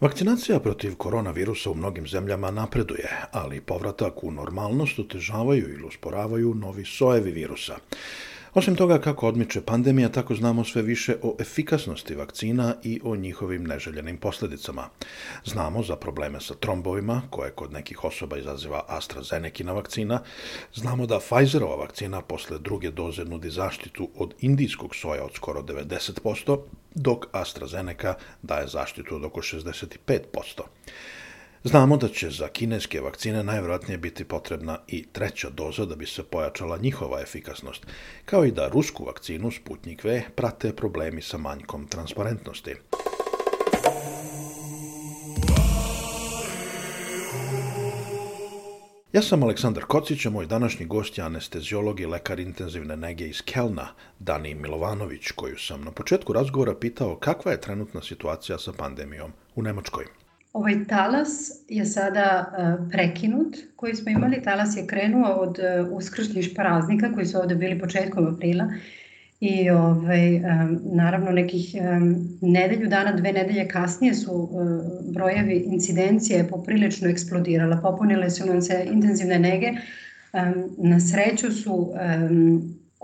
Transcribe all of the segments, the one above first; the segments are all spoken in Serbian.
Vakcinacija protiv koronavirusa u mnogim zemljama napreduje, ali povratak u normalnost otežavaju ili usporavaju novi sojevi virusa. Osim toga, kako odmiče pandemija, tako znamo sve više o efikasnosti vakcina i o njihovim neželjenim posledicama. Znamo za probleme sa trombovima, koje kod nekih osoba izaziva AstraZeneca vakcina. Znamo da Pfizerova vakcina posle druge doze nudi zaštitu od indijskog soja od skoro 90%, dok AstraZeneca daje zaštitu od oko 65%. Znamo da će za kineske vakcine najvjerojatnije biti potrebna i treća doza da bi se pojačala njihova efikasnost, kao i da rusku vakcinu Sputnik V prate problemi sa manjkom transparentnosti. Ja sam Aleksandar Kocić, a moj današnji gost je anestezijolog i lekar intenzivne nege iz Kelna, Dani Milovanović, koju sam na početku razgovora pitao kakva je trenutna situacija sa pandemijom u Nemačkoj. Ovaj talas je sada uh, prekinut koji smo imali. Talas je krenuo od uh, uskršnjih praznika koji su ovde bili početkom aprila i ovaj, um, naravno nekih nedelju dana, dve nedelje kasnije su brojevi incidencije poprilično eksplodirala. Popunile su nam se intenzivne nege. Na sreću su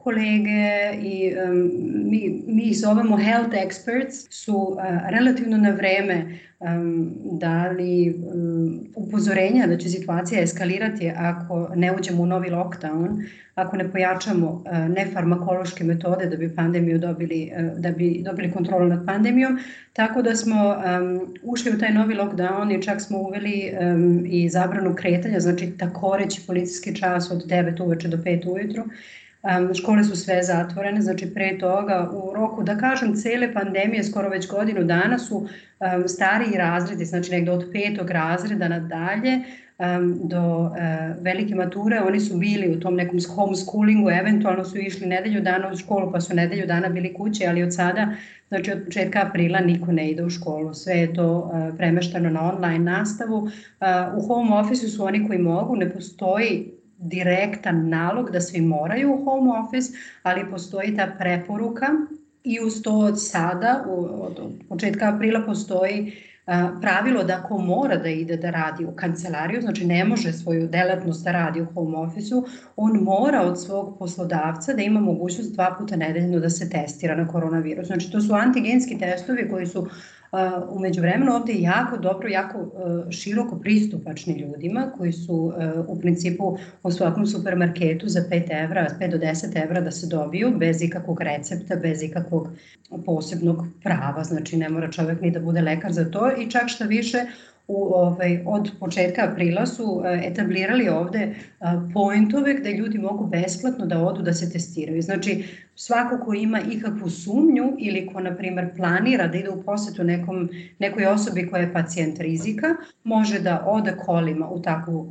kolege i um, mi, mi zovemo health experts su uh, relativno na vreme um, dali um, upozorenja da će situacija eskalirati ako ne uđemo u novi lockdown, ako ne pojačamo uh, nefarmakološke metode da bi pandemiju dobili, uh, da bi dobili kontrolu nad pandemijom, tako da smo um, ušli u taj novi lockdown i čak smo uveli um, i zabranu kretanja, znači takoreći policijski čas od 9 uveče do 5 ujutru, škole su sve zatvorene, znači pre toga u roku, da kažem, cele pandemije, skoro već godinu dana su stariji razredi, znači negde od petog razreda nadalje do uh, velike mature, oni su bili u tom nekom homeschoolingu, eventualno su išli nedelju dana u školu, pa su nedelju dana bili kuće, ali od sada, znači od početka aprila niko ne ide u školu, sve je to uh, premešteno na online nastavu. Uh, u home office su oni koji mogu, ne postoji direktan nalog da svi moraju u home office, ali postoji ta preporuka i uz to od sada, od početka aprila postoji pravilo da ako mora da ide da radi u kancelariju, znači ne može svoju delatnost da radi u home office-u, on mora od svog poslodavca da ima mogućnost dva puta nedeljno da se testira na koronavirus. Znači to su antigenski testovi koji su Umeđu vremenu ovde je jako dobro, jako e, široko pristupačni ljudima koji su e, u principu u svakom supermarketu za 5 evra, 5 do 10 evra da se dobiju bez ikakvog recepta, bez ikakvog posebnog prava, znači ne mora čovek ni da bude lekar za to i čak šta više u, ovaj, od početka aprila su e, etablirali ovde pointove gde ljudi mogu besplatno da odu da se testiraju. Znači, svako ko ima ikakvu sumnju ili ko, na primer, planira da ide u posetu nekom, nekoj osobi koja je pacijent rizika, može da ode kolima u, takvu, uh,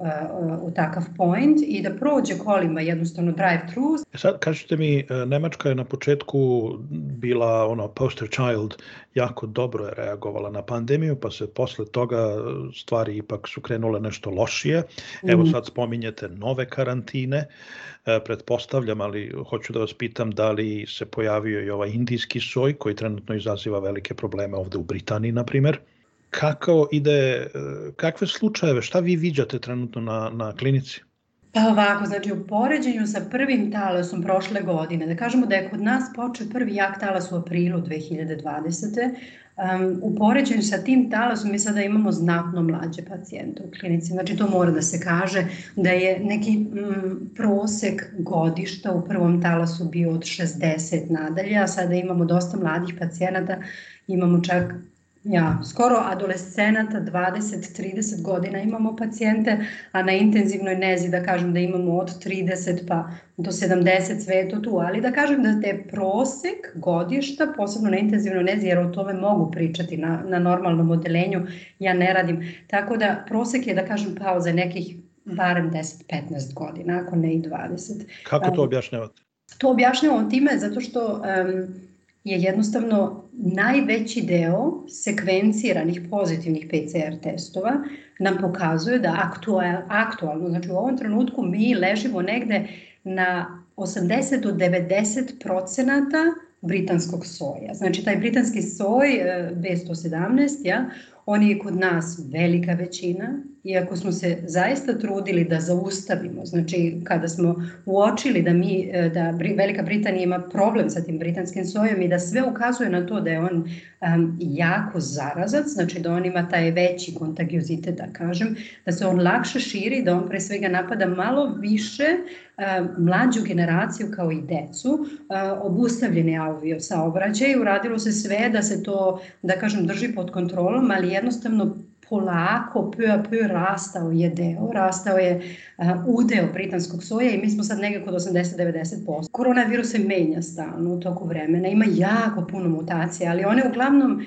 u takav point i da prođe kolima jednostavno drive-thru. E sad, kažete mi, e, Nemačka je na početku bila ono poster child, jako dobro je reagovala na pandemiju, pa se posle toga stvari ipak su krenule nešto lošije. Evo mhm. sad spominjete nove karantine, E, pretpostavljam, ali hoću da vas pitam da li se pojavio i ovaj indijski soj koji trenutno izaziva velike probleme ovde u Britaniji, na primer. Kako ide, e, kakve slučajeve, šta vi viđate trenutno na, na klinici? Pa ovako, znači u poređenju sa prvim talasom prošle godine, da kažemo da je kod nas počeo prvi jak talas u aprilu 2020. Um, u poređenju sa tim talasom mi sada imamo znatno mlađe pacijente u klinici. Znači to mora da se kaže da je neki mm, prosek godišta u prvom talasu bio od 60 nadalje, a sada imamo dosta mladih pacijenata, imamo čak ja, skoro adolescenata, 20-30 godina imamo pacijente, a na intenzivnoj nezi da kažem da imamo od 30 pa do 70 sve to tu, ali da kažem da te prosek godišta, posebno na intenzivnoj nezi, jer o tome mogu pričati na, na normalnom odelenju, ja ne radim, tako da prosek je da kažem pao za nekih barem 10-15 godina, ako ne i 20. Kako to objašnjavate? To objašnjavam time zato što um, je jednostavno najveći deo sekvenciranih pozitivnih PCR testova nam pokazuje da aktual, aktualno, znači u ovom trenutku mi ležimo negde na 80 do 90 procenata britanskog soja. Znači taj britanski soj e, B117, ja, on je kod nas velika većina, iako smo se zaista trudili da zaustavimo, znači kada smo uočili da mi e, da Velika Britanija ima problem sa tim britanskim sojom i da sve ukazuje na to da je on um, jako zarazac, znači da on ima taj veći kontagiozitet, da kažem, da se on lakše širi, da on pre svega napada malo više um, mlađu generaciju kao i decu, um, obustavljeni avio saobraćaj, uradilo se sve da se to, da kažem, drži pod kontrolom, ali jednostavno polako, peu a rastao je deo, rastao je udeo britanskog soja i mi smo sad negde kod 80-90%. Koronavirus se menja stalno u toku vremena, ima jako puno mutacija, ali one uglavnom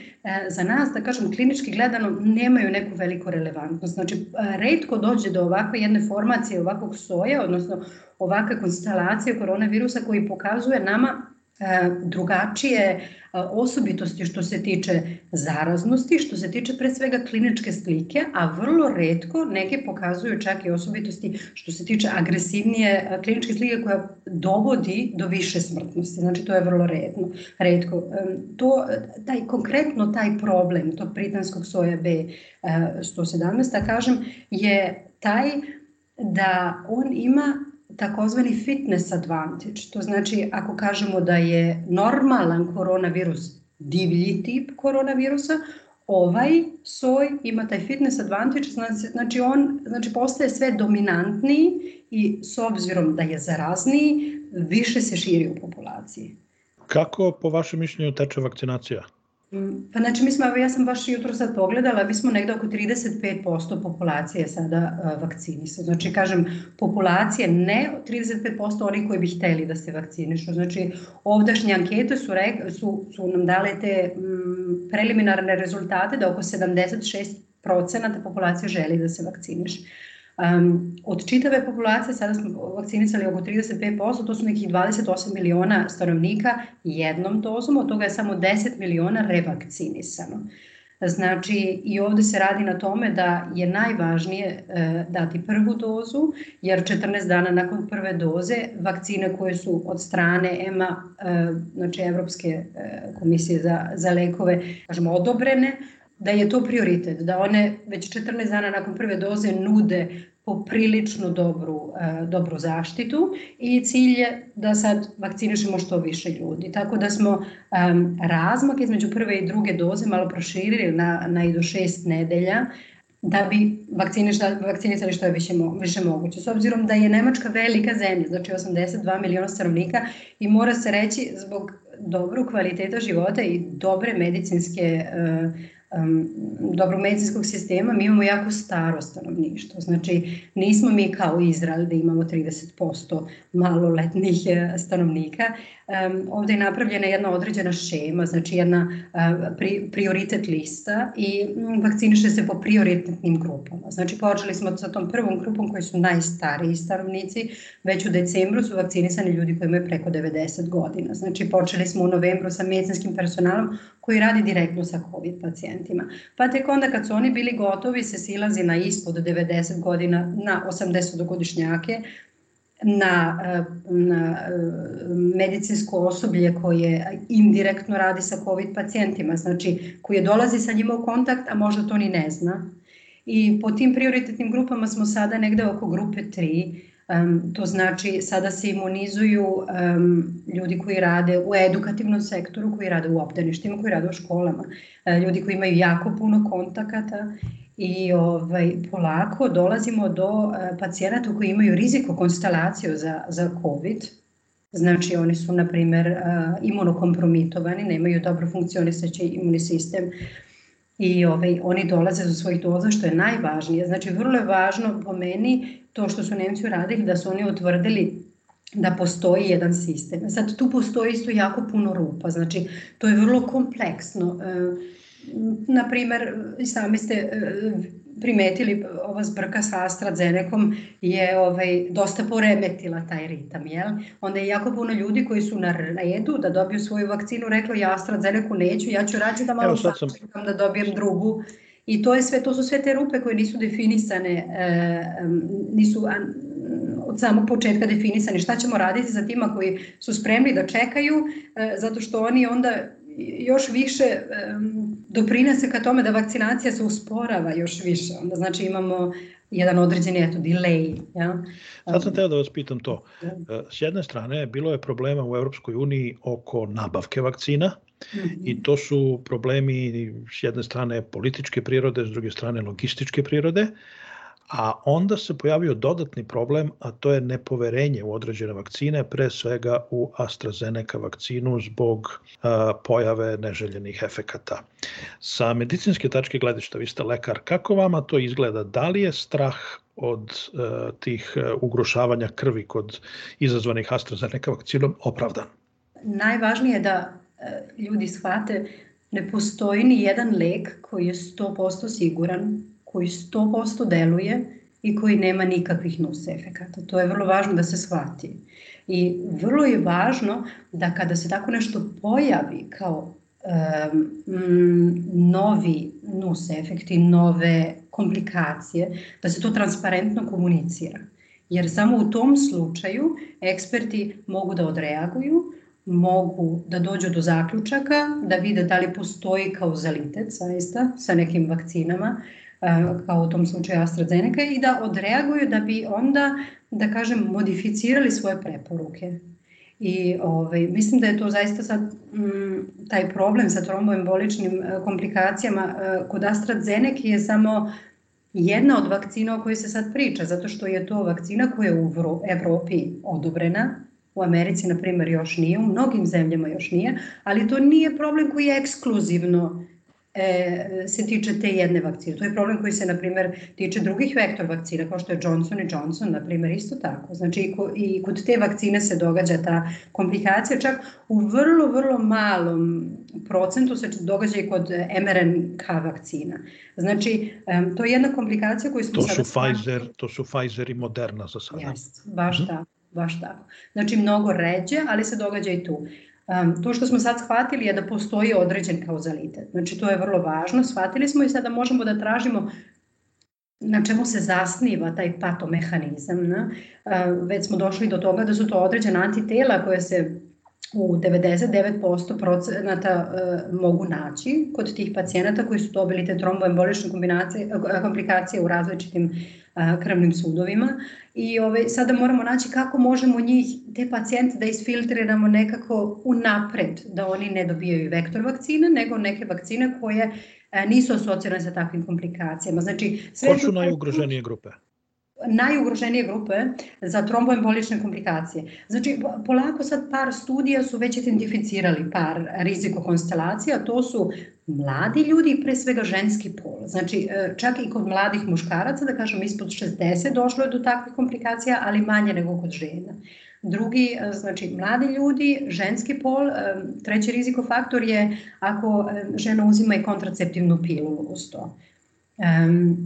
za nas, da kažem, klinički gledano nemaju neku veliku relevantnost. Znači, uh, redko dođe do ovakve jedne formacije ovakvog soja, odnosno ovakve konstelacije koronavirusa koji pokazuje nama drugačije osobitosti što se tiče zaraznosti, što se tiče pre svega kliničke slike, a vrlo redko neke pokazuju čak i osobitosti što se tiče agresivnije kliničke slike koja dovodi do više smrtnosti. Znači to je vrlo redno, redko. To, taj, konkretno taj problem tog britanskog soja B117, da kažem, je taj da on ima takozvani fitness advantage. To znači ako kažemo da je normalan koronavirus divlji tip koronavirusa, ovaj soj ima taj fitness advantage, znači on znači postaje sve dominantniji i s obzirom da je zarazniji, više se širi u populaciji. Kako po vašem mišljenju teče vakcinacija? Pa znači, mi smo, ja sam baš jutro sad pogledala, mi smo negde oko 35% populacije sada uh, vakcinisani. Znači, kažem, populacije ne 35% oni koji bi hteli da se vakcinišu. Znači, ovdašnje ankete su, re, su, su nam dale te m, preliminarne rezultate da oko 76% populacije želi da se vakciniše. Um, od čitave populacije sada smo vakcinisali oko 35%, to su nekih 28 miliona stanovnika jednom dozom, od toga je samo 10 miliona revakcinisano. Znači, i ovde se radi na tome da je najvažnije e, dati prvu dozu, jer 14 dana nakon prve doze vakcine koje su od strane EMA, e, znači Evropske e, komisije za, za lekove, kažemo, odobrene, da je to prioritet, da one već 14 dana nakon prve doze nude poprilično dobru, e, dobru zaštitu i cilj je da sad vakcinišemo što više ljudi. Tako da smo um, razmak između prve i druge doze malo proširili na, na i do šest nedelja da bi vakcinisali što je više, više moguće. S obzirom da je Nemačka velika zemlja, znači 82 miliona stanovnika i mora se reći zbog dobrog kvaliteta života i dobre medicinske uh, um, dobro medicinskog sistema, mi imamo jako staro stanovništvo. Znači, nismo mi kao Izrael da imamo 30% maloletnih e, stanovnika. Um, ovde je napravljena jedna određena šema, znači jedna uh, pri, prioritet lista i vakciniše se po prioritetnim grupama. Znači, počeli smo sa tom prvom grupom koji su najstariji stanovnici, već u decembru su vakcinisani ljudi koji imaju preko 90 godina. Znači, počeli smo u novembru sa medicinskim personalom koji radi direktno sa COVID pacijentima. Pa tek onda kad su oni bili gotovi se silazi na ispod 90 godina, na 80 godišnjake, na, na medicinsko osoblje koje indirektno radi sa COVID pacijentima, znači koje dolazi sa njima u kontakt, a možda to ni ne zna. I po tim prioritetnim grupama smo sada negde oko grupe 3, Um, to znači sada se imunizuju um, ljudi koji rade u edukativnom sektoru, koji rade u obdaništima, koji rade u školama, uh, ljudi koji imaju jako puno kontakata i ovaj, polako dolazimo do uh, pacijenata koji imaju riziko konstelaciju za, za COVID, Znači, oni su, na primer, uh, imunokompromitovani, nemaju dobro funkcionisajući imunni sistem i ovaj, oni dolaze do svojih doza, što je najvažnije. Znači, vrlo je važno po meni to što su Nemci uradili, da su oni utvrdili da postoji jedan sistem. Sad, tu postoji isto jako puno rupa, znači, to je vrlo kompleksno. E, na primer, sami ste e, primetili ova zbrka sa AstraZenecom je ovaj, dosta poremetila taj ritam, jel? Onda je jako puno ljudi koji su na redu da dobiju svoju vakcinu reklo ja AstraZenecu neću, ja ću rađe da malo sam... sačekam da dobijem drugu. I to je sve, to su sve te rupe koje nisu definisane, e, nisu od samog početka definisane. Šta ćemo raditi za tima koji su spremni da čekaju, e, zato što oni onda još više doprinese ka tome da vakcinacija se usporava još više. Onda znači imamo jedan određeni eto, delay. Ja? Sad sam teo da vas pitam to. E, s jedne strane, bilo je problema u Europskoj uniji oko nabavke vakcina. I to su problemi s jedne strane političke prirode, s druge strane logističke prirode. A onda se pojavio dodatni problem, a to je nepoverenje u određene vakcine, pre svega u AstraZeneca vakcinu zbog a, pojave neželjenih efekata. Sa medicinske tačke gledišta, vi ste lekar, kako vama to izgleda? Da li je strah od a, tih ugrošavanja krvi kod izazvanih AstraZeneca vakcinom opravdan? Najvažnije je da ljudi shvate ne postoji ni jedan lek koji je 100% siguran koji 100% deluje i koji nema nikakvih nus efekata. To je vrlo važno da se shvati. I vrlo je važno da kada se tako nešto pojavi kao um, novi nus efekti, nove komplikacije, da se to transparentno komunicira. Jer samo u tom slučaju eksperti mogu da odreaguju, mogu da dođu do zaključaka, da vide da li postoji kauzalitet zaista sa nekim vakcinama, kao u tom slučaju AstraZeneca i da odreaguju da bi onda, da kažem, modificirali svoje preporuke. I ovaj, mislim da je to zaista sad m, mm, taj problem sa tromboemboličnim e, komplikacijama e, kod AstraZeneca je samo jedna od vakcina o kojoj se sad priča, zato što je to vakcina koja je u Evropi odobrena, u Americi, na primjer, još nije, u mnogim zemljama još nije, ali to nije problem koji je ekskluzivno e, se tiče te jedne vakcine. To je problem koji se, na primer, tiče drugih vektor vakcina, kao što je Johnson i Johnson, na primer, isto tako. Znači, i, ko, i kod te vakcine se događa ta komplikacija, čak u vrlo, vrlo malom procentu se događa i kod mRNK vakcina. Znači, um, to je jedna komplikacija koju smo to sada... Su Pfizer, to su Pfizer i Moderna za sada. Jest, baš hmm. tako baš tako. Znači mnogo ređe, ali se događa i tu. Um, to što smo sad shvatili je da postoji određen kauzalitet. Znači to je vrlo važno. Shvatili smo i sada možemo da tražimo na čemu se zasniva taj patomehanizam. Ne? Uh, već smo došli do toga da su to određena antitela koje se u 99% procenata uh, mogu naći kod tih pacijenata koji su dobili te tromboembolične komplikacije u različitim uh, krvnim sudovima i ovaj, sada moramo naći kako možemo njih, te pacijente da isfiltriramo nekako unapred, da oni ne dobijaju vektor vakcine, nego neke vakcine koje e, nisu asocirane sa takvim komplikacijama. Znači, sve Ko su najugroženije grupe? Najugroženije grupe za tromboembolične komplikacije. Znači, polako sad par studija su već identificirali par riziko konstelacija, to su mladi ljudi i pre svega ženski pol. Znači, e, čak i kod mladih muškaraca, da kažem ispod 60, došlo je do takvih komplikacija, ali manje nego kod žena. Drugi, e, znači mladi ljudi, ženski pol, e, treći riziko faktor je ako žena uzima i kontraceptivnu pilulu uz to.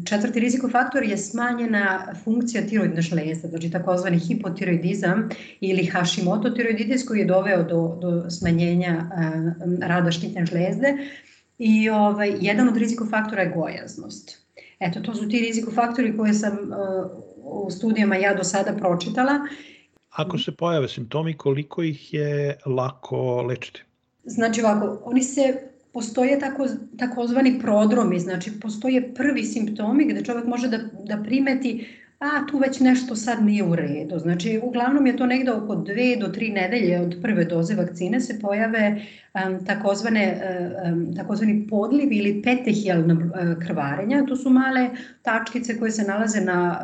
Četvrti rizikofaktor je smanjena funkcija tiroidne žlezde, znači takozvani hipotiroidizam ili Hashimoto tiroiditis koji je doveo do, do smanjenja rada štitne žlezde i ovaj, jedan od rizikofaktora je gojaznost. Eto, to su ti rizikofaktori koje sam u studijama ja do sada pročitala. Ako se pojave simptomi, koliko ih je lako lečiti? Znači ovako, oni se postoje tako, takozvani prodromi, znači postoje prvi simptomi gde čovek može da, da primeti a tu već nešto sad nije u redu. Znači, uglavnom je to negde oko dve do tri nedelje od prve doze vakcine se pojave takozvane, um, takozvani podlivi ili petehijalna uh, krvarenja. To su male tačkice koje se nalaze na,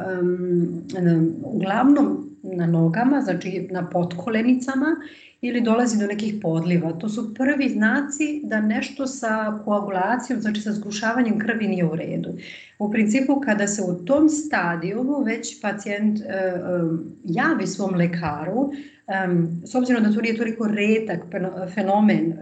na uglavnom na nogama, znači na potkolenicama ili dolazi do nekih podliva. To su prvi znaci da nešto sa koagulacijom, znači sa zgrušavanjem krvi nije u redu. U principu kada se u tom stadijumu već pacijent e, e, javi svom lekaru, Um, s obzirom da to nije toliko retak fenomen,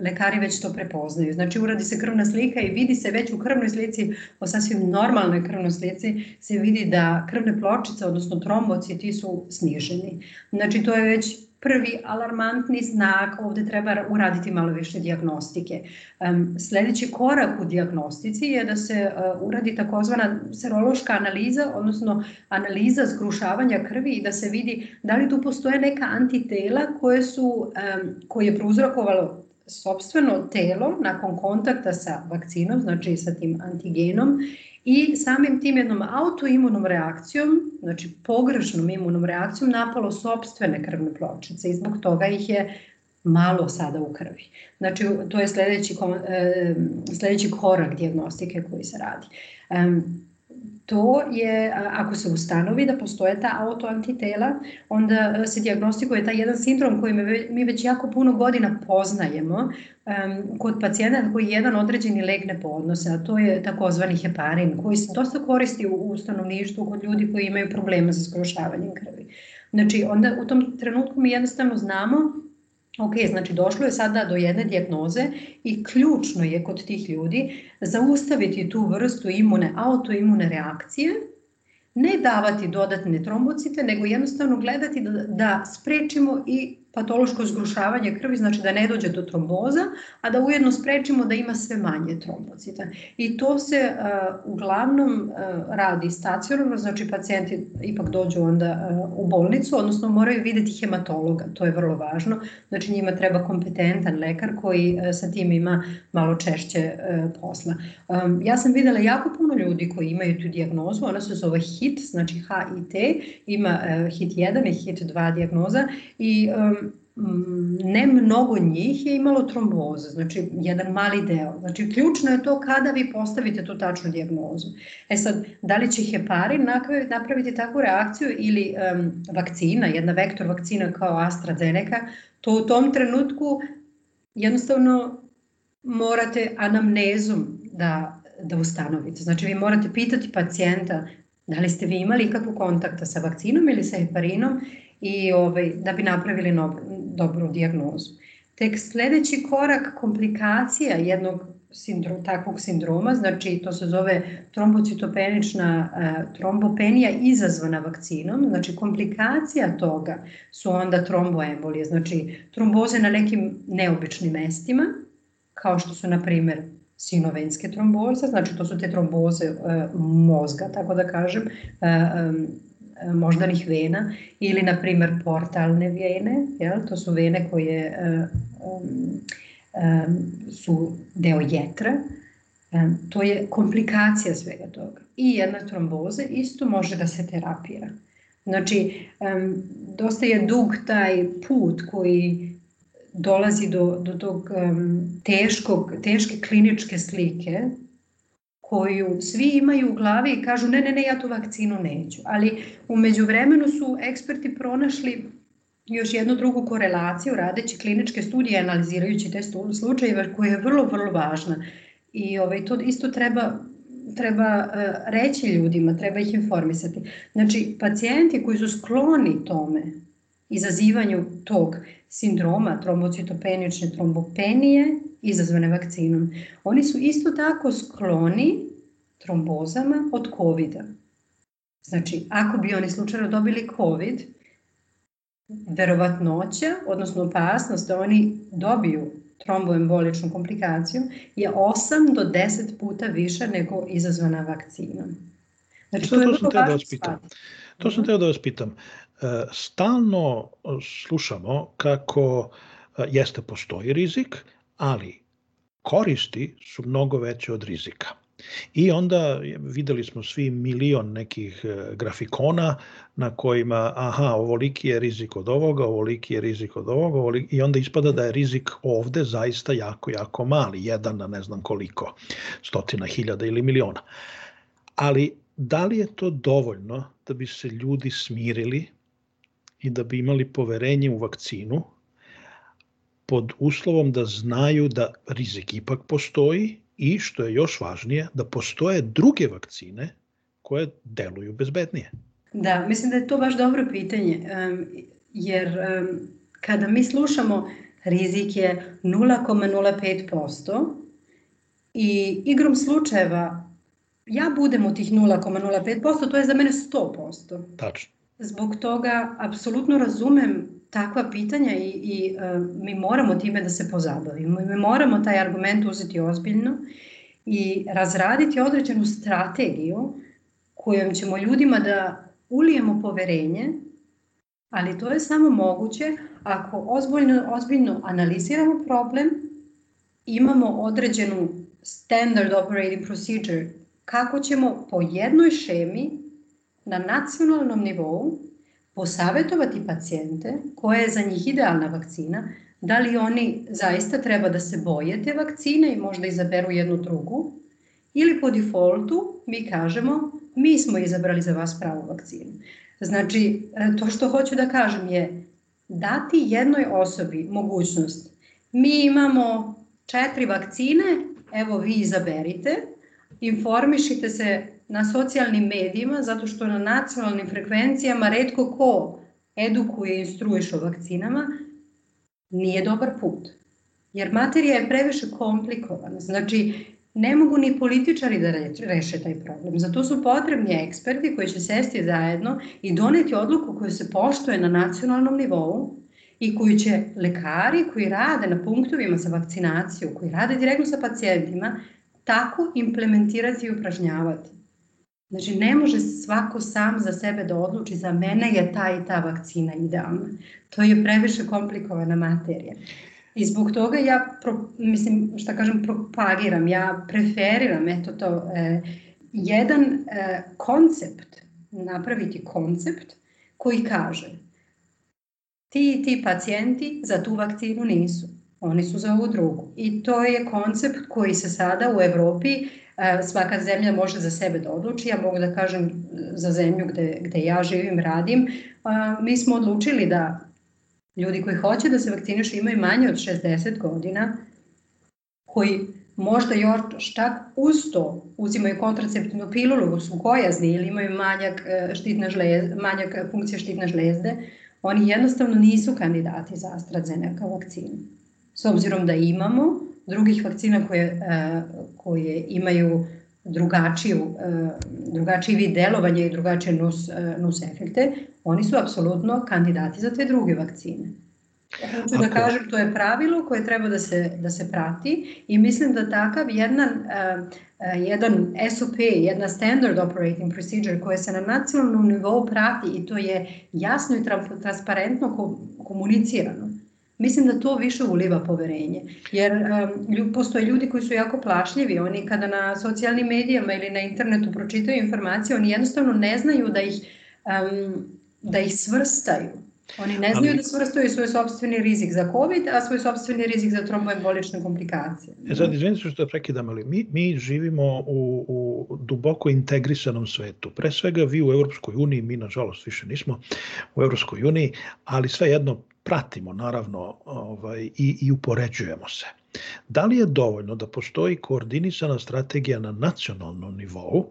lekari već to prepoznaju. Znači uradi se krvna slika i vidi se već u krvnoj slici, o sasvim normalnoj krvnoj slici, se vidi da krvne pločice, odnosno trombociti su sniženi. Znači to je već prvi alarmantni znak, ovde treba uraditi malo više diagnostike. Sledeći korak u diagnostici je da se uh, uradi takozvana serološka analiza, odnosno analiza zgrušavanja krvi i da se vidi da li tu postoje neka antitela koje su, koje je prouzrokovalo sobstveno telo nakon kontakta sa vakcinom, znači sa tim antigenom i samim tim jednom autoimunom reakcijom, znači pogrešnom imunom reakcijom napalo sobstvene krvne pločice i zbog toga ih je malo sada u krvi. Znači, to je sledeći, e, sledeći korak diagnostike koji se radi to je, ako se ustanovi da postoje ta autoantitela, onda e, se diagnostikuje taj jedan sindrom koji mi već jako puno godina poznajemo um, kod pacijenta koji jedan određeni lek ne podnose, a to je takozvani heparin, koji se dosta koristi u, u stanovništvu kod ljudi koji imaju problema sa skrošavanjem krvi. Znači, onda u tom trenutku mi jednostavno znamo Ok, znači došlo je sada do jedne dijagnoze i ključno je kod tih ljudi zaustaviti tu vrstu imune, autoimune reakcije, ne davati dodatne trombocite, nego jednostavno gledati da, da sprečimo i patološko zgrušavanje krvi, znači da ne dođe do tromboza, a da ujedno sprečimo da ima sve manje trombocita. I to se uh, uglavnom uh, radi stacionarno, znači pacijenti ipak dođu onda uh, u bolnicu, odnosno moraju videti hematologa, to je vrlo važno, znači njima treba kompetentan lekar koji uh, sa tim ima malo češće uh, posla. Um, ja sam videla jako puno ljudi koji imaju tu dijagnozu, ona se zove HIT, znači HIT, ima uh, HIT 1 i HIT 2 dijagnoza i um, ne mnogo njih je imalo tromboze, znači jedan mali deo. Znači ključno je to kada vi postavite tu tačnu dijagnozu. E sad, da li će heparin napraviti takvu reakciju ili um, vakcina, jedna vektor vakcina kao AstraZeneca, to u tom trenutku jednostavno morate anamnezom da, da ustanovite. Znači vi morate pitati pacijenta da li ste vi imali ikakvu kontakta sa vakcinom ili sa heparinom i ovaj, da bi napravili dobru dijagnozu. Tek sledeći korak komplikacija jednog sindrom, takvog sindroma, znači to se zove trombocitopenična uh, trombopenija izazvana vakcinom, znači komplikacija toga su onda tromboembolije, znači tromboze na nekim neobičnim mestima, kao što su na primer sinovenske tromboze, znači to su te tromboze uh, mozga, tako da kažem, um, E, moždanih vena ili na primer portalne vene, jel? to su vene koje um, um, su deo jetra, um, to je komplikacija svega toga. I jedna tromboza isto može da se terapira. Znači, um, dosta je dug taj put koji dolazi do, do tog um, teškog, teške kliničke slike koju svi imaju u glavi i kažu ne, ne, ne, ja tu vakcinu neću. Ali umeđu vremenu su eksperti pronašli još jednu drugu korelaciju radeći kliničke studije, analizirajući te slučajeve koja je vrlo, vrlo važna. I ovaj, to isto treba treba uh, reći ljudima, treba ih informisati. Znači, pacijenti koji su skloni tome, izazivanju tog sindroma trombocitopenične trombopenije izazvane vakcinom. Oni su isto tako skloni trombozama od covid -a. Znači, ako bi oni slučajno dobili COVID, verovatnoća, odnosno opasnost da oni dobiju tromboemboličnu komplikaciju je 8 do 10 puta više nego izazvana vakcinom. Znači, to, to, to sam teo da vas pitam. To sam teo da vas pitam. E, stalno slušamo kako e, jeste postoji rizik, ali koristi su mnogo veće od rizika. I onda videli smo svi milion nekih e, grafikona na kojima, aha, ovoliki je rizik od ovoga, ovoliki je rizik od ovoga, ovoliki, i onda ispada da je rizik ovde zaista jako, jako mali, jedan na ne znam koliko, stotina hiljada ili miliona. Ali da li je to dovoljno da bi se ljudi smirili i da bi imali poverenje u vakcinu, pod uslovom da znaju da rizik ipak postoji i, što je još važnije, da postoje druge vakcine koje deluju bezbednije. Da, mislim da je to baš dobro pitanje, jer kada mi slušamo rizik je 0,05% i igrom slučajeva ja budem u tih 0,05%, to je za mene 100%. Tačno. Zbog toga apsolutno razumem takva pitanja i, i uh, mi moramo time da se pozabavimo. Mi moramo taj argument uzeti ozbiljno i razraditi određenu strategiju kojom ćemo ljudima da ulijemo poverenje, ali to je samo moguće ako ozbiljno, ozbiljno analiziramo problem, imamo određenu standard operating procedure kako ćemo po jednoj šemi na nacionalnom nivou posavetovati pacijente koja je za njih idealna vakcina, da li oni zaista treba da se boje te vakcine i možda izaberu jednu drugu, ili po defaultu mi kažemo mi smo izabrali za vas pravu vakcinu. Znači, to što hoću da kažem je dati jednoj osobi mogućnost. Mi imamo četiri vakcine, evo vi izaberite, informišite se na socijalnim medijima, zato što na nacionalnim frekvencijama redko ko edukuje i instruiše o vakcinama, nije dobar put. Jer materija je previše komplikovana. Znači, ne mogu ni političari da reše taj problem. Zato su potrebni eksperti koji će sesti zajedno i doneti odluku koju se poštuje na nacionalnom nivou i koji će lekari koji rade na punktovima za vakcinaciju, koji rade direktno sa pacijentima, tako implementirati i upražnjavati. Znači, ne može svako sam za sebe da odluči za mene je ta i ta vakcina idealna. To je previše komplikovana materija. I zbog toga ja, pro, mislim, šta kažem, propagiram, ja preferiram, eto to, eh, jedan eh, koncept, napraviti koncept koji kaže ti ti pacijenti za tu vakcinu nisu, oni su za ovu drugu. I to je koncept koji se sada u Evropi svaka zemlja može za sebe da odluči. Ja mogu da kažem za zemlju gde, gde ja živim, radim. Mi smo odlučili da ljudi koji hoće da se vakcinišu imaju manje od 60 godina, koji možda još čak uz to uzimaju kontraceptivnu pilulu, su gojazni ili imaju manjak, e, štitne žlezde, manjak funkcije štitne žlezde, oni jednostavno nisu kandidati za AstraZeneca vakcinu. S obzirom da imamo drugih vakcina koje, e, koje imaju drugačiju, e, drugačiji vid delovanja i drugačije nus, e, nus efekte, oni su apsolutno kandidati za te druge vakcine. Hoću da kažem, to je pravilo koje treba da se, da se prati i mislim da takav jedan, jedan SOP, jedna Standard Operating Procedure koja se na nacionalnom nivou prati i to je jasno i transparentno komunicirano, Mislim da to više uliva poverenje, jer um, postoje ljudi koji su jako plašljivi, oni kada na socijalnim medijama ili na internetu pročitaju informacije, oni jednostavno ne znaju da ih, um, da ih svrstaju. Oni ne znaju Ali, da svrstaju svoj sobstveni rizik za COVID, a svoj sobstveni rizik za tromboembolične komplikacije. E sad, izvinite što prekidam, ali mi, mi živimo u, u duboko integrisanom svetu. Pre svega vi u Europskoj uniji, mi nažalost više nismo u Europskoj uniji, ali sve jedno pratimo naravno ovaj, i, i upoređujemo se. Da li je dovoljno da postoji koordinisana strategija na nacionalnom nivou,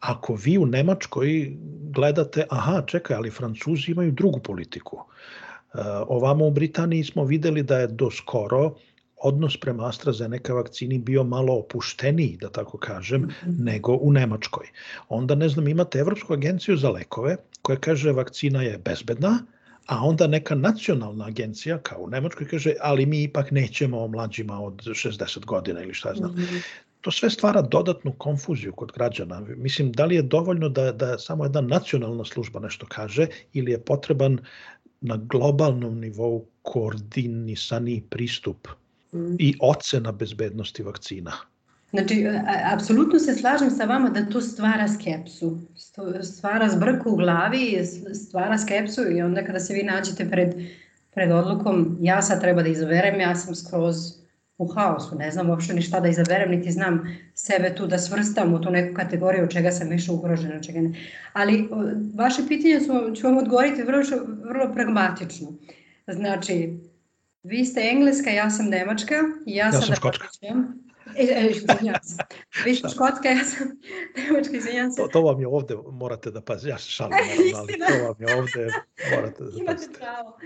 ako vi u Nemačkoj gledate, aha, čekaj, ali Francuzi imaju drugu politiku. E, ovamo u Britaniji smo videli da je do skoro odnos prema AstraZeneca vakcini bio malo opušteniji, da tako kažem, mm -hmm. nego u Nemačkoj. Onda, ne znam, imate Evropsku agenciju za lekove koja kaže vakcina je bezbedna, a onda neka nacionalna agencija, kao u Nemačkoj, kaže, ali mi ipak nećemo o mlađima od 60 godina ili šta znam. Mm -hmm. To sve stvara dodatnu konfuziju kod građana. Mislim, da li je dovoljno da, da samo jedna nacionalna služba nešto kaže ili je potreban na globalnom nivou koordinisani pristup mm. i ocena bezbednosti vakcina? Znači, apsolutno se slažem sa vama da to stvara skepsu, stvara zbrku u glavi, stvara skepsu i onda kada se vi nađete pred, pred odlukom ja sad treba da izaberem, ja sam skroz u haosu, ne znam uopšte ni šta da izaberem, niti znam sebe tu da svrstam u tu neku kategoriju od čega sam više ugrožena, čega ne. Ali vaše pitanje su, ću vam odgovoriti vrlo, vrlo pragmatično. Znači, vi ste Engleska, ja sam Nemačka, ja, ja sam, Škotska. E, e, izvinjam se. Vi ste Škotska, ja sam Nemačka, se. To, to vam je ovde, morate da pazite, ja se šalim, naravno, ali to vam je ovde, morate da Imate pazite. pravo.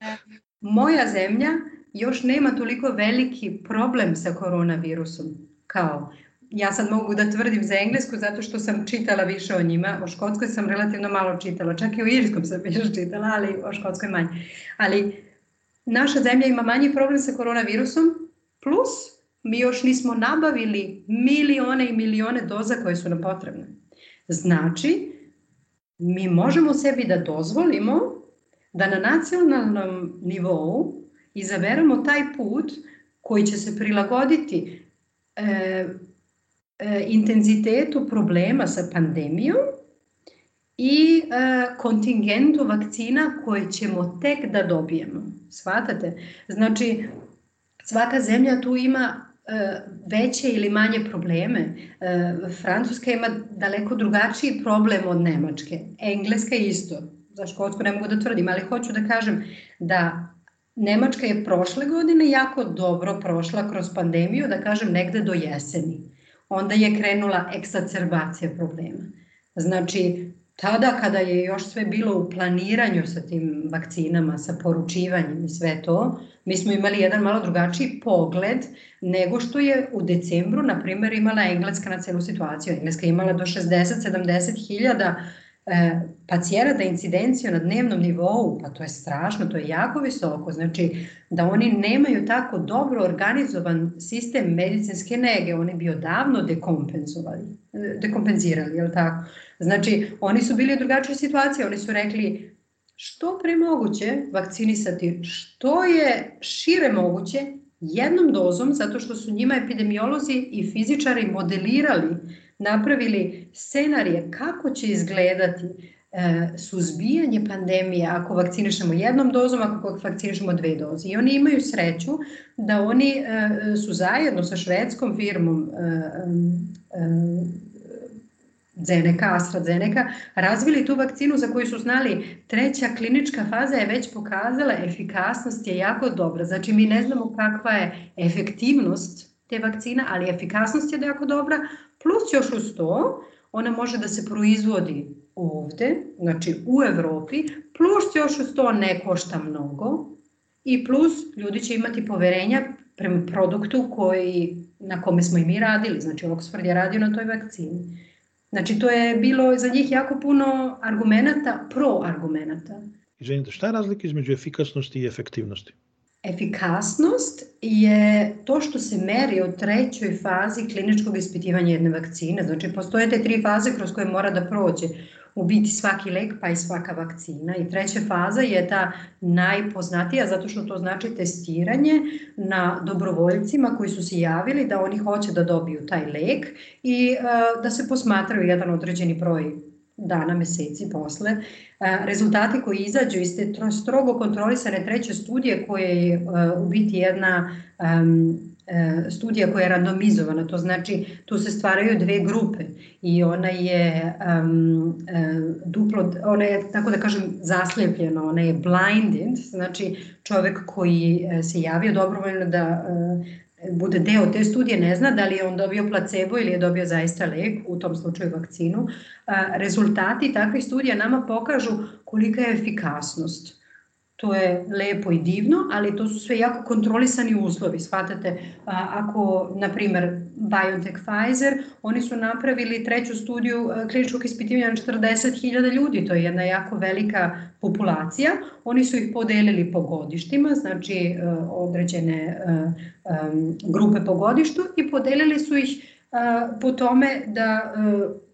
E, Moja zemlja još nema toliko veliki problem sa koronavirusom kao ja sad mogu da tvrdim za englesku zato što sam čitala više o njima, o škotskoj sam relativno malo čitala, čak i o irskom sam više čitala, ali o škotskoj manje. Ali naša zemlja ima manji problem sa koronavirusom, plus mi još nismo nabavili milione i milione doza koje su nam potrebne. Znači, mi možemo sebi da dozvolimo da na nacionalnom nivou izaberemo taj put koji će se prilagoditi e, e, intenzitetu problema sa pandemijom i e, kontingentu vakcina koje ćemo tek da dobijemo. Svatate? Znači, svaka zemlja tu ima veće ili manje probleme. E, Francuska ima daleko drugačiji problem od Nemačke. Engleska isto. Za Škotsku ne mogu da tvrdim, ali hoću da kažem da Nemačka je prošle godine jako dobro prošla kroz pandemiju, da kažem negde do jeseni. Onda je krenula eksacerbacija problema. Znači, tada kada je još sve bilo u planiranju sa tim vakcinama, sa poručivanjem i sve to, mi smo imali jedan malo drugačiji pogled nego što je u decembru, na primjer, imala Engleska na celu situaciju. Engleska je imala do 60-70 hiljada e, pacijenata incidenciju na dnevnom nivou, pa to je strašno, to je jako visoko, znači da oni nemaju tako dobro organizovan sistem medicinske nege, oni bi odavno dekompenzovali, dekompenzirali, je li tako? Znači, oni su bili u drugačoj situaciji, oni su rekli što pre moguće vakcinisati, što je šire moguće, jednom dozom, zato što su njima epidemiolozi i fizičari modelirali, napravili scenarije kako će izgledati e, suzbijanje pandemije ako vakcinišemo jednom dozom, ako vakcinišemo dve doze. I oni imaju sreću da oni e, su zajedno sa švedskom firmom e, e, Zeneka, AstraZeneca, razvili tu vakcinu za koju su znali treća klinička faza je već pokazala efikasnost je jako dobra. Znači mi ne znamo kakva je efektivnost te vakcina, ali efikasnost je jako dobra, plus još uz to ona može da se proizvodi ovde, znači u Evropi, plus još uz to ne košta mnogo i plus ljudi će imati poverenja prema produktu koji, na kome smo i mi radili, znači Oxford je radio na toj vakcini. Znači, to je bilo za njih jako puno argumenta, pro-argumenta. Izvinite, šta je razlika između efikasnosti i efektivnosti? Efikasnost je to što se meri u trećoj fazi kliničkog ispitivanja jedne vakcine. Znači, postoje te tri faze kroz koje mora da prođe u biti svaki lek pa i svaka vakcina. I treća faza je ta najpoznatija zato što to znači testiranje na dobrovoljcima koji su se javili da oni hoće da dobiju taj lek i uh, da se posmatraju jedan određeni broj dana, meseci posle. Rezultati koji izađu iz te strogo kontrolisane treće studije koje je u biti jedna studija koja je randomizovana, to znači tu se stvaraju dve grupe i ona je um, duplo, ona je tako da kažem zaslepljena, ona je blinded, znači čovek koji se javio dobrovoljno da bude deo te studije ne zna da li je on dobio placebo ili je dobio zaista lek, u tom slučaju vakcinu. Rezultati takvih studija nama pokažu kolika je efikasnost to je lepo i divno, ali to su sve jako kontrolisani uslovi. Shvatate, ako, na primer, BioNTech Pfizer, oni su napravili treću studiju kliničkog ispitivanja na 40.000 ljudi, to je jedna jako velika populacija. Oni su ih podelili po godištima, znači određene grupe po godištu i podelili su ih po tome da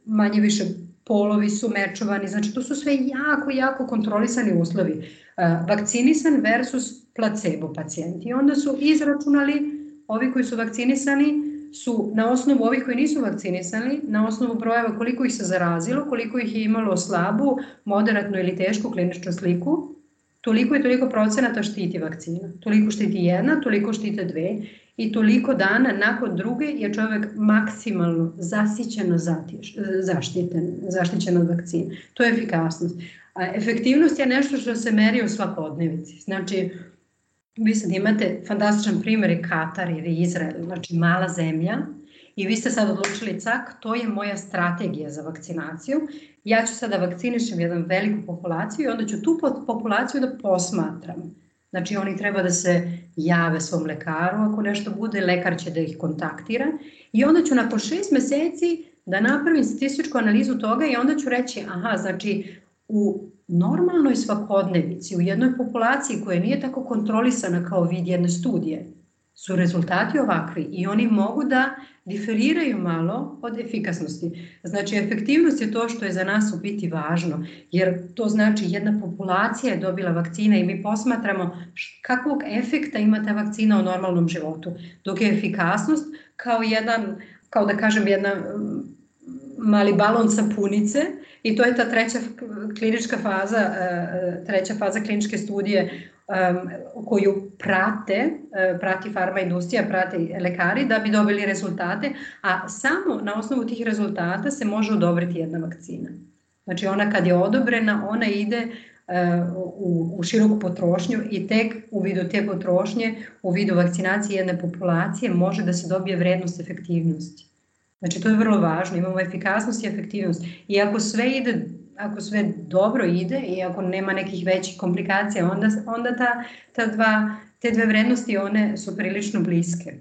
manje više polovi su mečovani, znači to su sve jako, jako kontrolisani uslovi vakcinisan versus placebo pacijenti. Onda su izračunali, ovi koji su vakcinisani su na osnovu ovih koji nisu vakcinisani, na osnovu brojeva koliko ih se zarazilo, koliko ih je imalo slabu, moderatnu ili tešku kliničnu sliku, toliko i toliko procenata štiti vakcina. Toliko štiti jedna, toliko štite dve i toliko dana nakon druge je čovek maksimalno zasićeno zatiš, zaštiten, zaštićen od vakcine. To je efikasnost. A efektivnost je nešto što se meri u svakodnevici. Znači, vi sad imate fantastičan primjer je Katar ili Izrael, znači mala zemlja, i vi ste sad odlučili cak, to je moja strategija za vakcinaciju. Ja ću sada vakcinišem jedan veliku populaciju i onda ću tu populaciju da posmatram. Znači oni treba da se jave svom lekaru. Ako nešto bude, lekar će da ih kontaktira. I onda ću nakon šest meseci da napravim statističku analizu toga i onda ću reći, aha, znači u normalnoj svakodnevici, u jednoj populaciji koja nije tako kontrolisana kao vid jedne studije, su rezultati ovakvi i oni mogu da diferiraju malo od efikasnosti. Znači, efektivnost je to što je za nas u biti važno, jer to znači jedna populacija je dobila vakcina i mi posmatramo kakvog efekta ima ta vakcina u normalnom životu, dok je efikasnost kao jedan, kao da kažem, jedna mali balon sapunice i to je ta treća klinička faza, e, treća faza kliničke studije koju prate, prati farma industrija, prate lekari da bi dobili rezultate, a samo na osnovu tih rezultata se može odobriti jedna vakcina. Znači ona kad je odobrena, ona ide u, u široku potrošnju i tek u vidu te potrošnje, u vidu vakcinacije jedne populacije može da se dobije vrednost efektivnosti. Znači to je vrlo važno, imamo efikasnost i efektivnost. I ako sve ide ako sve dobro ide i ako nema nekih većih komplikacija, onda, onda ta, ta dva, te dve vrednosti one su prilično bliske.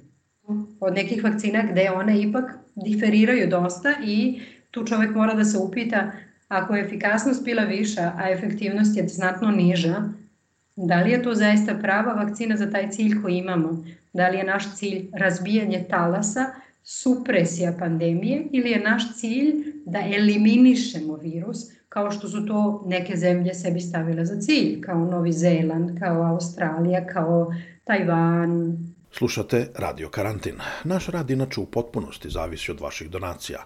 Od nekih vakcina gde one ipak diferiraju dosta i tu čovek mora da se upita ako je efikasnost bila viša, a efektivnost je znatno niža, da li je to zaista prava vakcina za taj cilj koji imamo? Da li je naš cilj razbijanje talasa, supresija pandemije ili je naš cilj da eliminišemo virus, kao što su to neke zemlje sebi stavile za cilj, kao Novi Zeland, kao Australija, kao Tajvan. Slušate Radio Karantin. Naš rad inače u potpunosti zavisi od vaših donacija.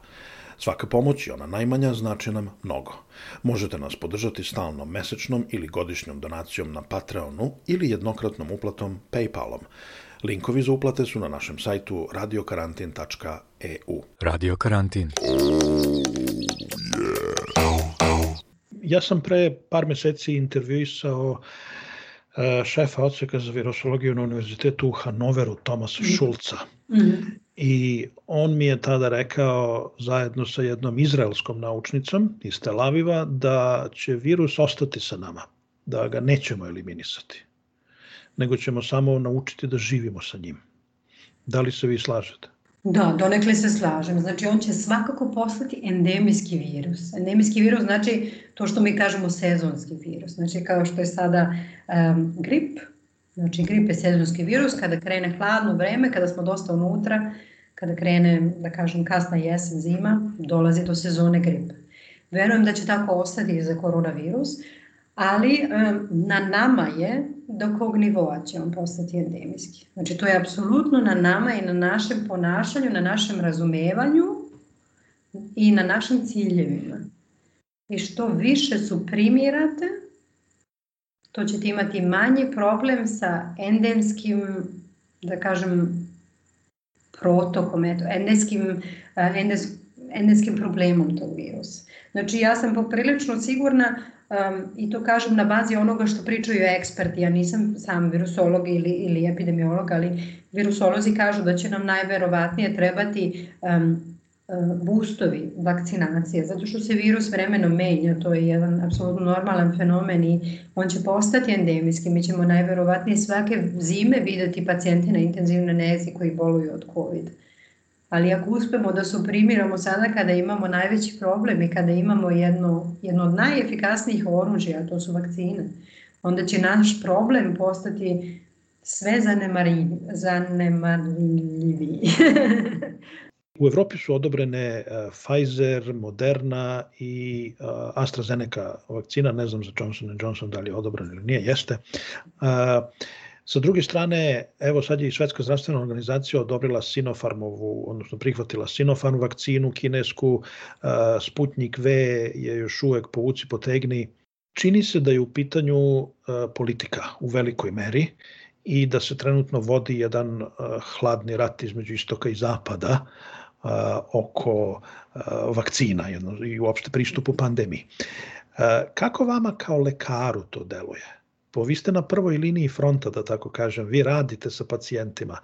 Svaka pomoć i ona najmanja znači nam mnogo. Možete nas podržati stalnom mesečnom ili godišnjom donacijom na Patreonu ili jednokratnom uplatom Paypalom. Linkovi za uplate su na našem sajtu radiokarantin.eu. Radio Karantin. Ja sam pre par meseci intervjuisao e, šefa odseka za virusologiju na univerzitetu u Hanoveru, Tomasa mhm. Šulca. Mm. I on mi je tada rekao, zajedno sa jednom izraelskom naučnicom iz Tel Aviva, da će virus ostati sa nama, da ga nećemo eliminisati, nego ćemo samo naučiti da živimo sa njim. Da li se vi slažete? Da, donekle se slažem. Znači, on će svakako postati endemijski virus. Endemijski virus znači to što mi kažemo sezonski virus. Znači, kao što je sada um, grip, znači grip je sezonski virus, kada krene hladno vreme, kada smo dosta unutra, kada krene, da kažem, kasna jesen, zima, dolazi do sezone gripa. Verujem da će tako ostati i za koronavirus, ali na nama je do kog nivoa će on postati endemijski. Znači to je apsolutno na nama i na našem ponašanju, na našem razumevanju i na našim ciljevima. I što više su primjerate, to ćete imati manji problem sa endemskim, da kažem, protokom, eto, endemskim, endemskim, endemskim problemom tog virusa. Znači ja sam poprilično sigurna Um, I to kažem na bazi onoga što pričaju eksperti. Ja nisam sam virusolog ili, ili epidemiolog, ali virusolozi kažu da će nam najverovatnije trebati um, boostovi vakcinacije, zato što se virus vremenom menja, to je jedan apsolutno normalan fenomen i on će postati endemijski. Mi ćemo najverovatnije svake zime videti pacijente na intenzivnoj nezi koji boluju od COVID. Ali ako uspemo da suprimiramo sada kada imamo najveći problem i kada imamo jedno, jedno od najefikasnijih oružja, to su vakcine, onda će naš problem postati sve zanemarljiviji. U Evropi su odobrene uh, Pfizer, Moderna i uh, AstraZeneca vakcina, ne znam za Johnson Johnson da li je odobren ili nije, jeste. Uh, Sa druge strane, evo sad je i Svetska zdravstvena organizacija odobrila Sinopharmovu, odnosno prihvatila Sinopharm vakcinu kinesku, Sputnik V je još uvek povuci potegni. Čini se da je u pitanju politika u velikoj meri i da se trenutno vodi jedan hladni rat između istoka i zapada oko vakcina i uopšte pristupu pandemiji. Kako vama kao lekaru to deluje? Po vi ste na prvoj liniji fronta, da tako kažem, vi radite sa pacijentima.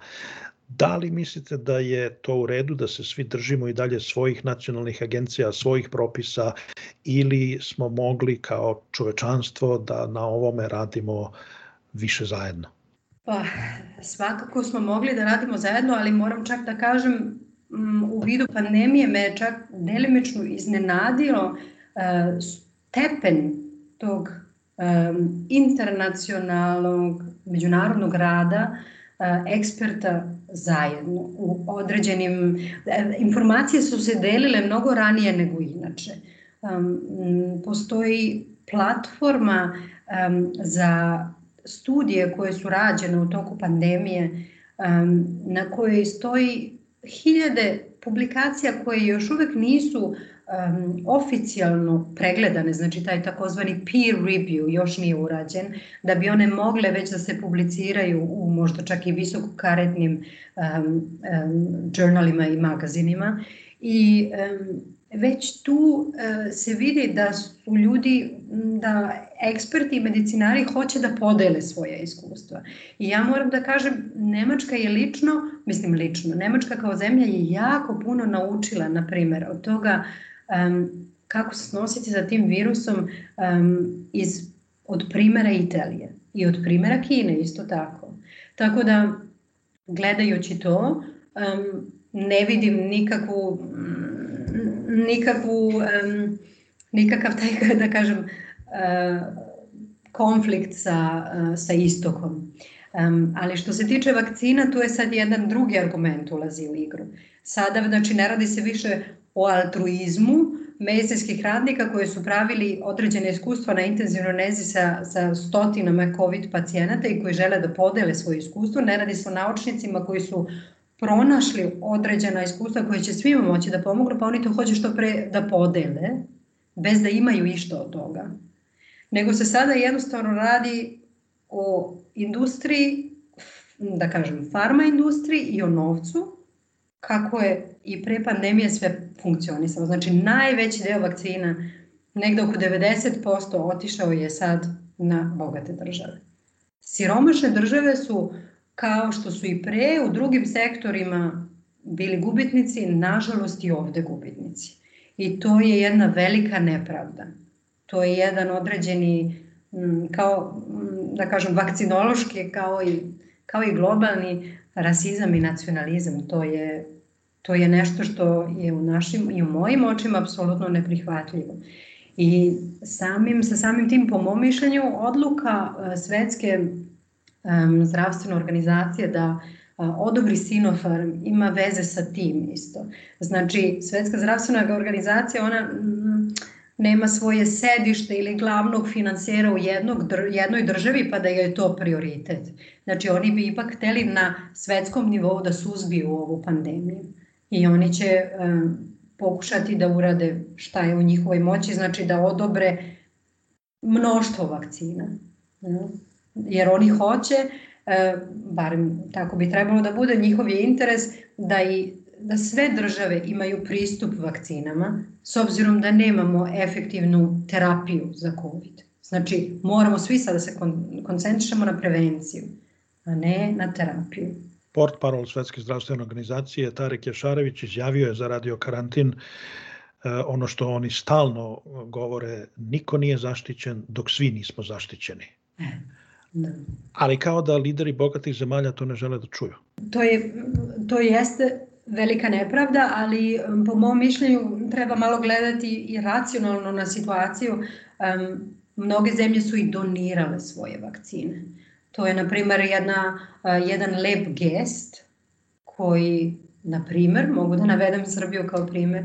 Da li mislite da je to u redu da se svi držimo i dalje svojih nacionalnih agencija, svojih propisa ili smo mogli kao čovečanstvo da na ovome radimo više zajedno? Pa, svakako smo mogli da radimo zajedno, ali moram čak da kažem u vidu pandemije me čak delimično iznenadilo uh, stepen tog internacionalnog, međunarodnog rada uh, eksperta zajedno u određenim informacije su se delile mnogo ranije nego inače. Postoji platforma za studije koje su rađene u toku pandemije na kojoj stoji hiljade publikacija koje još uvek nisu um, oficijalno pregledane, znači taj takozvani peer review još nije urađen, da bi one mogle već da se publiciraju u možda čak i visokokaretnim um, um, journalima i magazinima. I um, već tu uh, se vidi da su ljudi, da eksperti i medicinari hoće da podele svoje iskustva. I ja moram da kažem, Nemačka je lično, mislim lično, Nemačka kao zemlja je jako puno naučila, na primer, od toga um, kako se snositi sa tim virusom um, iz, od primera Italije i od primera Kine isto tako. Tako da, gledajući to, um, ne vidim nikakvu nikakvu, um, nikakav taj, da kažem, uh, konflikt sa, uh, sa istokom. Um, ali što se tiče vakcina, tu je sad jedan drugi argument ulazi u igru. Sada, znači, ne radi se više o altruizmu medicinskih radnika koji su pravili određene iskustva na intenzivnoj nezi sa, sa stotinama COVID pacijenata i koji žele da podele svoje iskustvo. Ne radi se o naučnicima koji su pronašli određena iskustva koje će svima moći da pomognu, pa oni to hoće što pre da podele, bez da imaju išta od toga. Nego se sada jednostavno radi o industriji, da kažem, farma industriji i o novcu, kako je i pre pandemije sve funkcionisalo. Znači, najveći deo vakcina, negde oko 90% otišao je sad na bogate države. Siromašne države su kao što su i pre u drugim sektorima bili gubitnici, nažalost i ovde gubitnici. I to je jedna velika nepravda. To je jedan određeni, kao, da kažem, vakcinološki, kao i, kao i globalni rasizam i nacionalizam. To je, to je nešto što je u našim i u mojim očima apsolutno neprihvatljivo. I samim, sa samim tim, po mom mišljenju, odluka svetske um, zdravstvena organizacija da a, odobri Sinopharm ima veze sa tim isto. Znači, Svetska zdravstvena organizacija, ona nema svoje sedište ili glavnog finansera u jednog, jednoj državi pa da je to prioritet. Znači, oni bi ipak hteli na svetskom nivou da suzbiju ovu pandemiju. I oni će pokušati da urade šta je u njihovoj moći, znači da odobre mnoštvo vakcina. Jer oni hoće, e, barem tako bi trebalo da bude, njihov je interes da i da sve države imaju pristup vakcinama, s obzirom da nemamo efektivnu terapiju za COVID. Znači, moramo svi sada da se koncentrišemo na prevenciju, a ne na terapiju. Port parol Svetske zdravstvene organizacije Tarek Jašarević izjavio je za radio karantin e, ono što oni stalno govore, niko nije zaštićen dok svi nismo zaštićeni. E. Da. Ali kao da lideri bogatih zemalja to ne žele da čuju. To, je, to jeste velika nepravda, ali po mom mišljenju treba malo gledati i racionalno na situaciju. Um, mnoge zemlje su i donirale svoje vakcine. To je, na primer, jedna, uh, jedan lep gest koji, na primer, mogu da navedem Srbiju kao primer,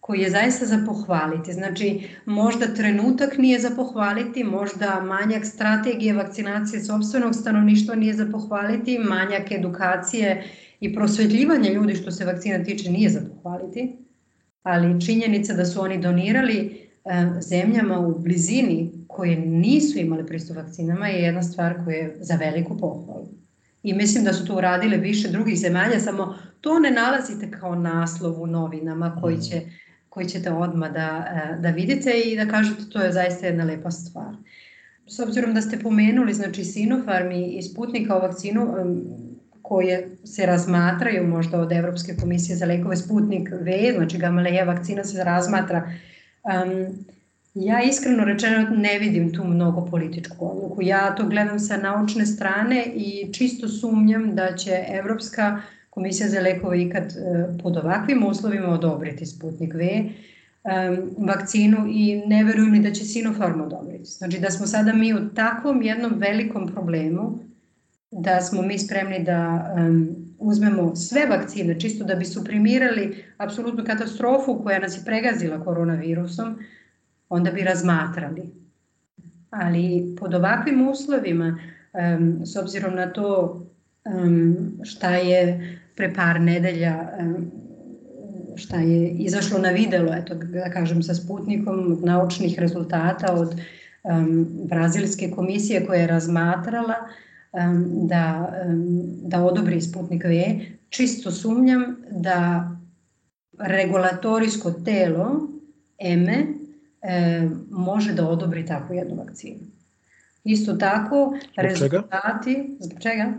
koji je zaista za pohvaliti. Znači, možda trenutak nije za pohvaliti, možda manjak strategije vakcinacije sobstvenog stanovništva nije za pohvaliti, manjak edukacije i prosvetljivanja ljudi što se vakcina tiče nije za pohvaliti, ali činjenica da su oni donirali e, zemljama u blizini koje nisu imale pristup vakcinama je jedna stvar koja je za veliku pohvalu. I mislim da su to uradile više drugih zemalja, samo to ne nalazite kao naslov u novinama koji, će, koji ćete odmah da, e, da vidite i da kažete to je zaista jedna lepa stvar. S obzirom da ste pomenuli znači Sinopharm i Sputnika o vakcinu, koje se razmatraju možda od Evropske komisije za lekove Sputnik V, znači Gamaleja vakcina se razmatra. Um, ja iskreno rečeno ne vidim tu mnogo političku odluku. Ja to gledam sa naučne strane i čisto sumnjam da će Evropska komisija za lekove ikad uh, pod ovakvim uslovima odobriti Sputnik V um, vakcinu i ne verujem ni da će Sinopharm odobriti. Znači da smo sada mi u takvom jednom velikom problemu da smo mi spremni da um, uzmemo sve vakcine čisto da bi suprimirali apsolutnu katastrofu koja nas je pregazila koronavirusom, onda bi razmatrali. Ali pod ovakvim uslovima, um, s obzirom na to um, šta je pre par nedelja um, šta je izašlo na videlo, eto da kažem sa Sputnikom, naučnih rezultata od um, Brazilske komisije koja je razmatrala da, da odobri Sputnik V, čisto sumnjam da regulatorijsko telo EME može da odobri takvu jednu vakcinu. Isto tako, zbog rezultati, čega? zbog čega?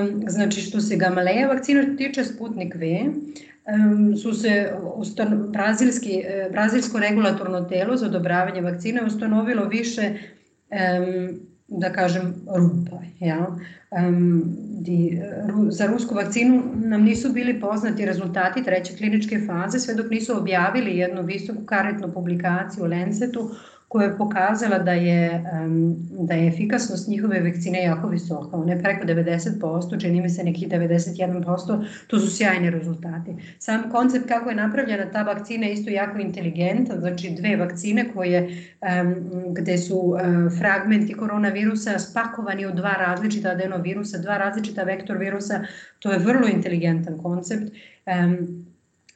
Um, znači, što se Gamaleja vakcina tiče Sputnik V, um, su se ustan, brazilski, e, brazilsko regulatorno telo za odobravanje vakcine ustanovilo više um, da kažem, rupa. Ja? Um, di, ru, za rusku vakcinu nam nisu bili poznati rezultati treće kliničke faze sve dok nisu objavili jednu visoku karetnu publikaciju u Lancetu koja je pokazala da je, da je efikasnost njihove vakcine jako visoka, one preko 90%, čini mi se nekih 91%, to su sjajni rezultati. Sam koncept kako je napravljena ta vakcina je isto jako inteligentan, znači dve vakcine koje, gde su um, fragmenti koronavirusa spakovani u dva različita adenovirusa, dva različita vektor virusa, to je vrlo inteligentan koncept.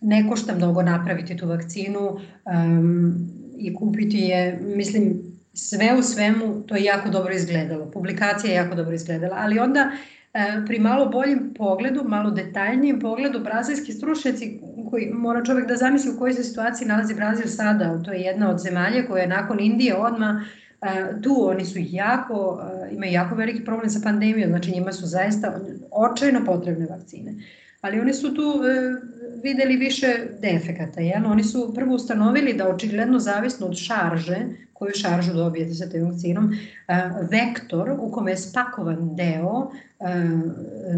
Ne košta mnogo napraviti tu vakcinu, um, i kupiti je, mislim, sve u svemu to je jako dobro izgledalo. Publikacija je jako dobro izgledala, ali onda e, pri malo boljem pogledu, malo detaljnijem pogledu, brazilski stručnjaci koji mora čovek da zamisli u kojoj se situaciji nalazi Brazil sada, to je jedna od zemalja koja je nakon Indije odma e, tu oni su jako, e, imaju jako veliki problem sa pandemijom, znači njima su zaista očajno potrebne vakcine ali oni su tu e, videli više defekata. Jel? Oni su prvo ustanovili da očigledno zavisno od šarže, koju šaržu dobijete sa te vakcinom, e, vektor u kome je spakovan deo e,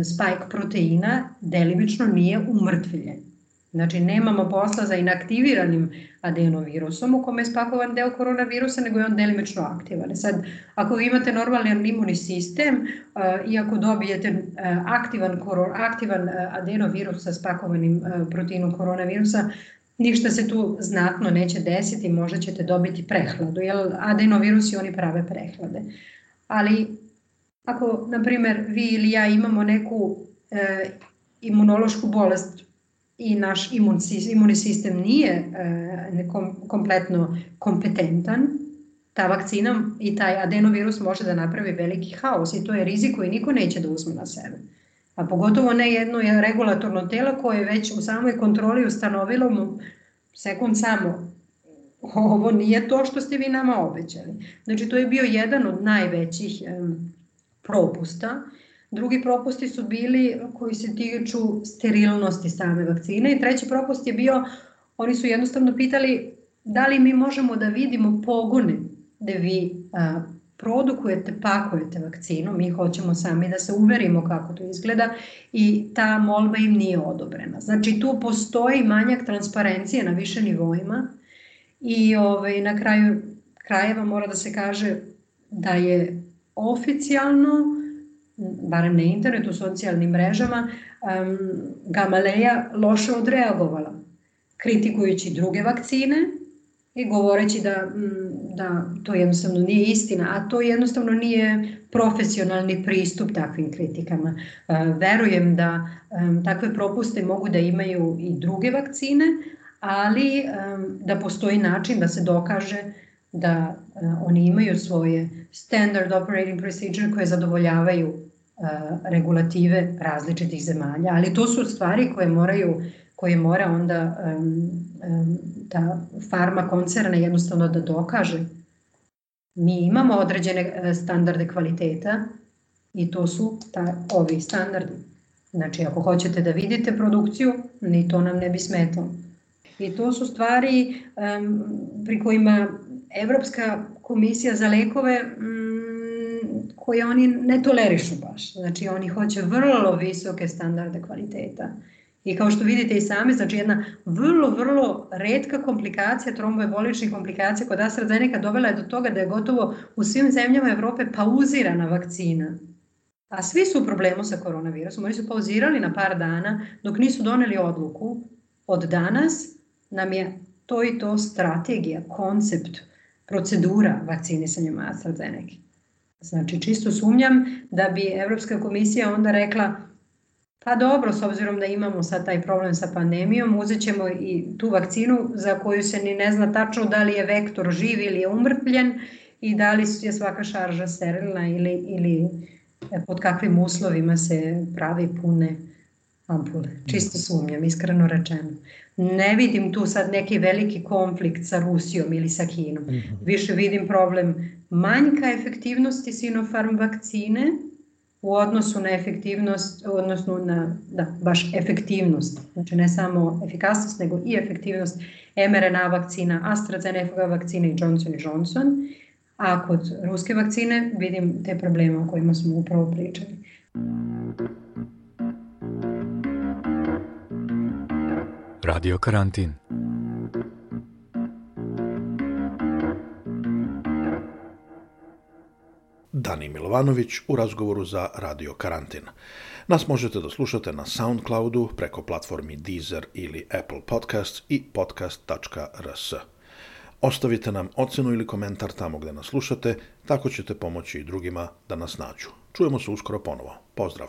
spike proteina delimično nije umrtviljen. Znači, nemamo posla za inaktiviranim adenovirusom u kome je spakovan deo koronavirusa, nego je on delimično aktivan. Sad, ako vi imate normalan imunni sistem uh, i ako dobijete uh, aktivan, koron, aktivan uh, adenovirus sa spakovanim proteinom koronavirusa, ništa se tu znatno neće desiti, možda ćete dobiti prehladu, jer adenovirusi oni prave prehlade. Ali ako, na primer, vi ili ja imamo neku e, imunološku bolest i naš imun, imunni sistem nije e, kom, kompletno kompetentan, ta vakcina i taj adenovirus može da napravi veliki haos i to je rizik koji niko neće da uzme na sebe. A pogotovo ne jedno je regulatorno telo koje je već u samoj kontroli ustanovilo mu sekund samo ovo nije to što ste vi nama obećali. Znači to je bio jedan od najvećih um, propusta Drugi propusti su bili koji se tiču sterilnosti same vakcine i treći propust je bio, oni su jednostavno pitali da li mi možemo da vidimo pogone gde vi a, produkujete, pakujete vakcinu, mi hoćemo sami da se uverimo kako to izgleda i ta molba im nije odobrena. Znači tu postoji manjak transparencije na više nivoima i ovaj, na kraju krajeva mora da se kaže da je oficijalno barem na internetu, socijalnim mrežama, um, Gamaleja loše odreagovala. kritikujući druge vakcine i govoreći da, da to jednostavno nije istina, a to jednostavno nije profesionalni pristup takvim kritikama. Verujem da takve propuste mogu da imaju i druge vakcine, ali da postoji način da se dokaže da oni imaju svoje standard operating procedure koje zadovoljavaju regulative različitih zemalja, ali to su stvari koje moraju koje mora onda um, um, ta farma koncerna jednostavno da dokaže. Mi imamo određene e, standarde kvaliteta i to su ta, ovi standardi. Znači, ako hoćete da vidite produkciju, ni to nam ne bi smetalo. I to su stvari um, pri kojima Evropska komisija za lekove um, koje oni ne tolerišu baš. Znači, oni hoće vrlo visoke standarde kvaliteta. I kao što vidite i sami, znači jedna vrlo, vrlo redka komplikacija, tromboemboličnih komplikacija kod AstraZeneca dovela je do toga da je gotovo u svim zemljama Evrope pauzirana vakcina. A svi su u problemu sa koronavirusom. Oni su pauzirali na par dana dok nisu doneli odluku. Od danas nam je to i to strategija, koncept, procedura vakcinisanjem AstraZeneca. Znači, čisto sumnjam da bi Evropska komisija onda rekla Pa dobro, s obzirom da imamo sad taj problem sa pandemijom, uzet ćemo i tu vakcinu za koju se ni ne zna tačno da li je vektor živ ili je umrtljen i da li je svaka šarža sterilna ili, ili pod kakvim uslovima se pravi pune ampule. Čisto sumnjam, iskreno rečeno. Ne vidim tu sad neki veliki konflikt sa Rusijom ili sa Kinom. Mhm. Više vidim problem manjka efektivnosti Sinopharm vakcine, u odnosu na efektivnost, odnosno na, da, baš efektivnost, znači ne samo efikasnost, nego i efektivnost mRNA vakcina, AstraZeneca vakcina i Johnson Johnson, a kod ruske vakcine vidim te probleme o kojima smo upravo pričali. Radio karantin. Dani Milovanović u razgovoru za Radio Karantin. Nas možete da slušate na Soundcloudu preko platformi Deezer ili Apple Podcasts i podcast.rs. Ostavite nam ocenu ili komentar tamo gde nas slušate, tako ćete pomoći i drugima da nas nađu. Čujemo se uskoro ponovo. Pozdrav!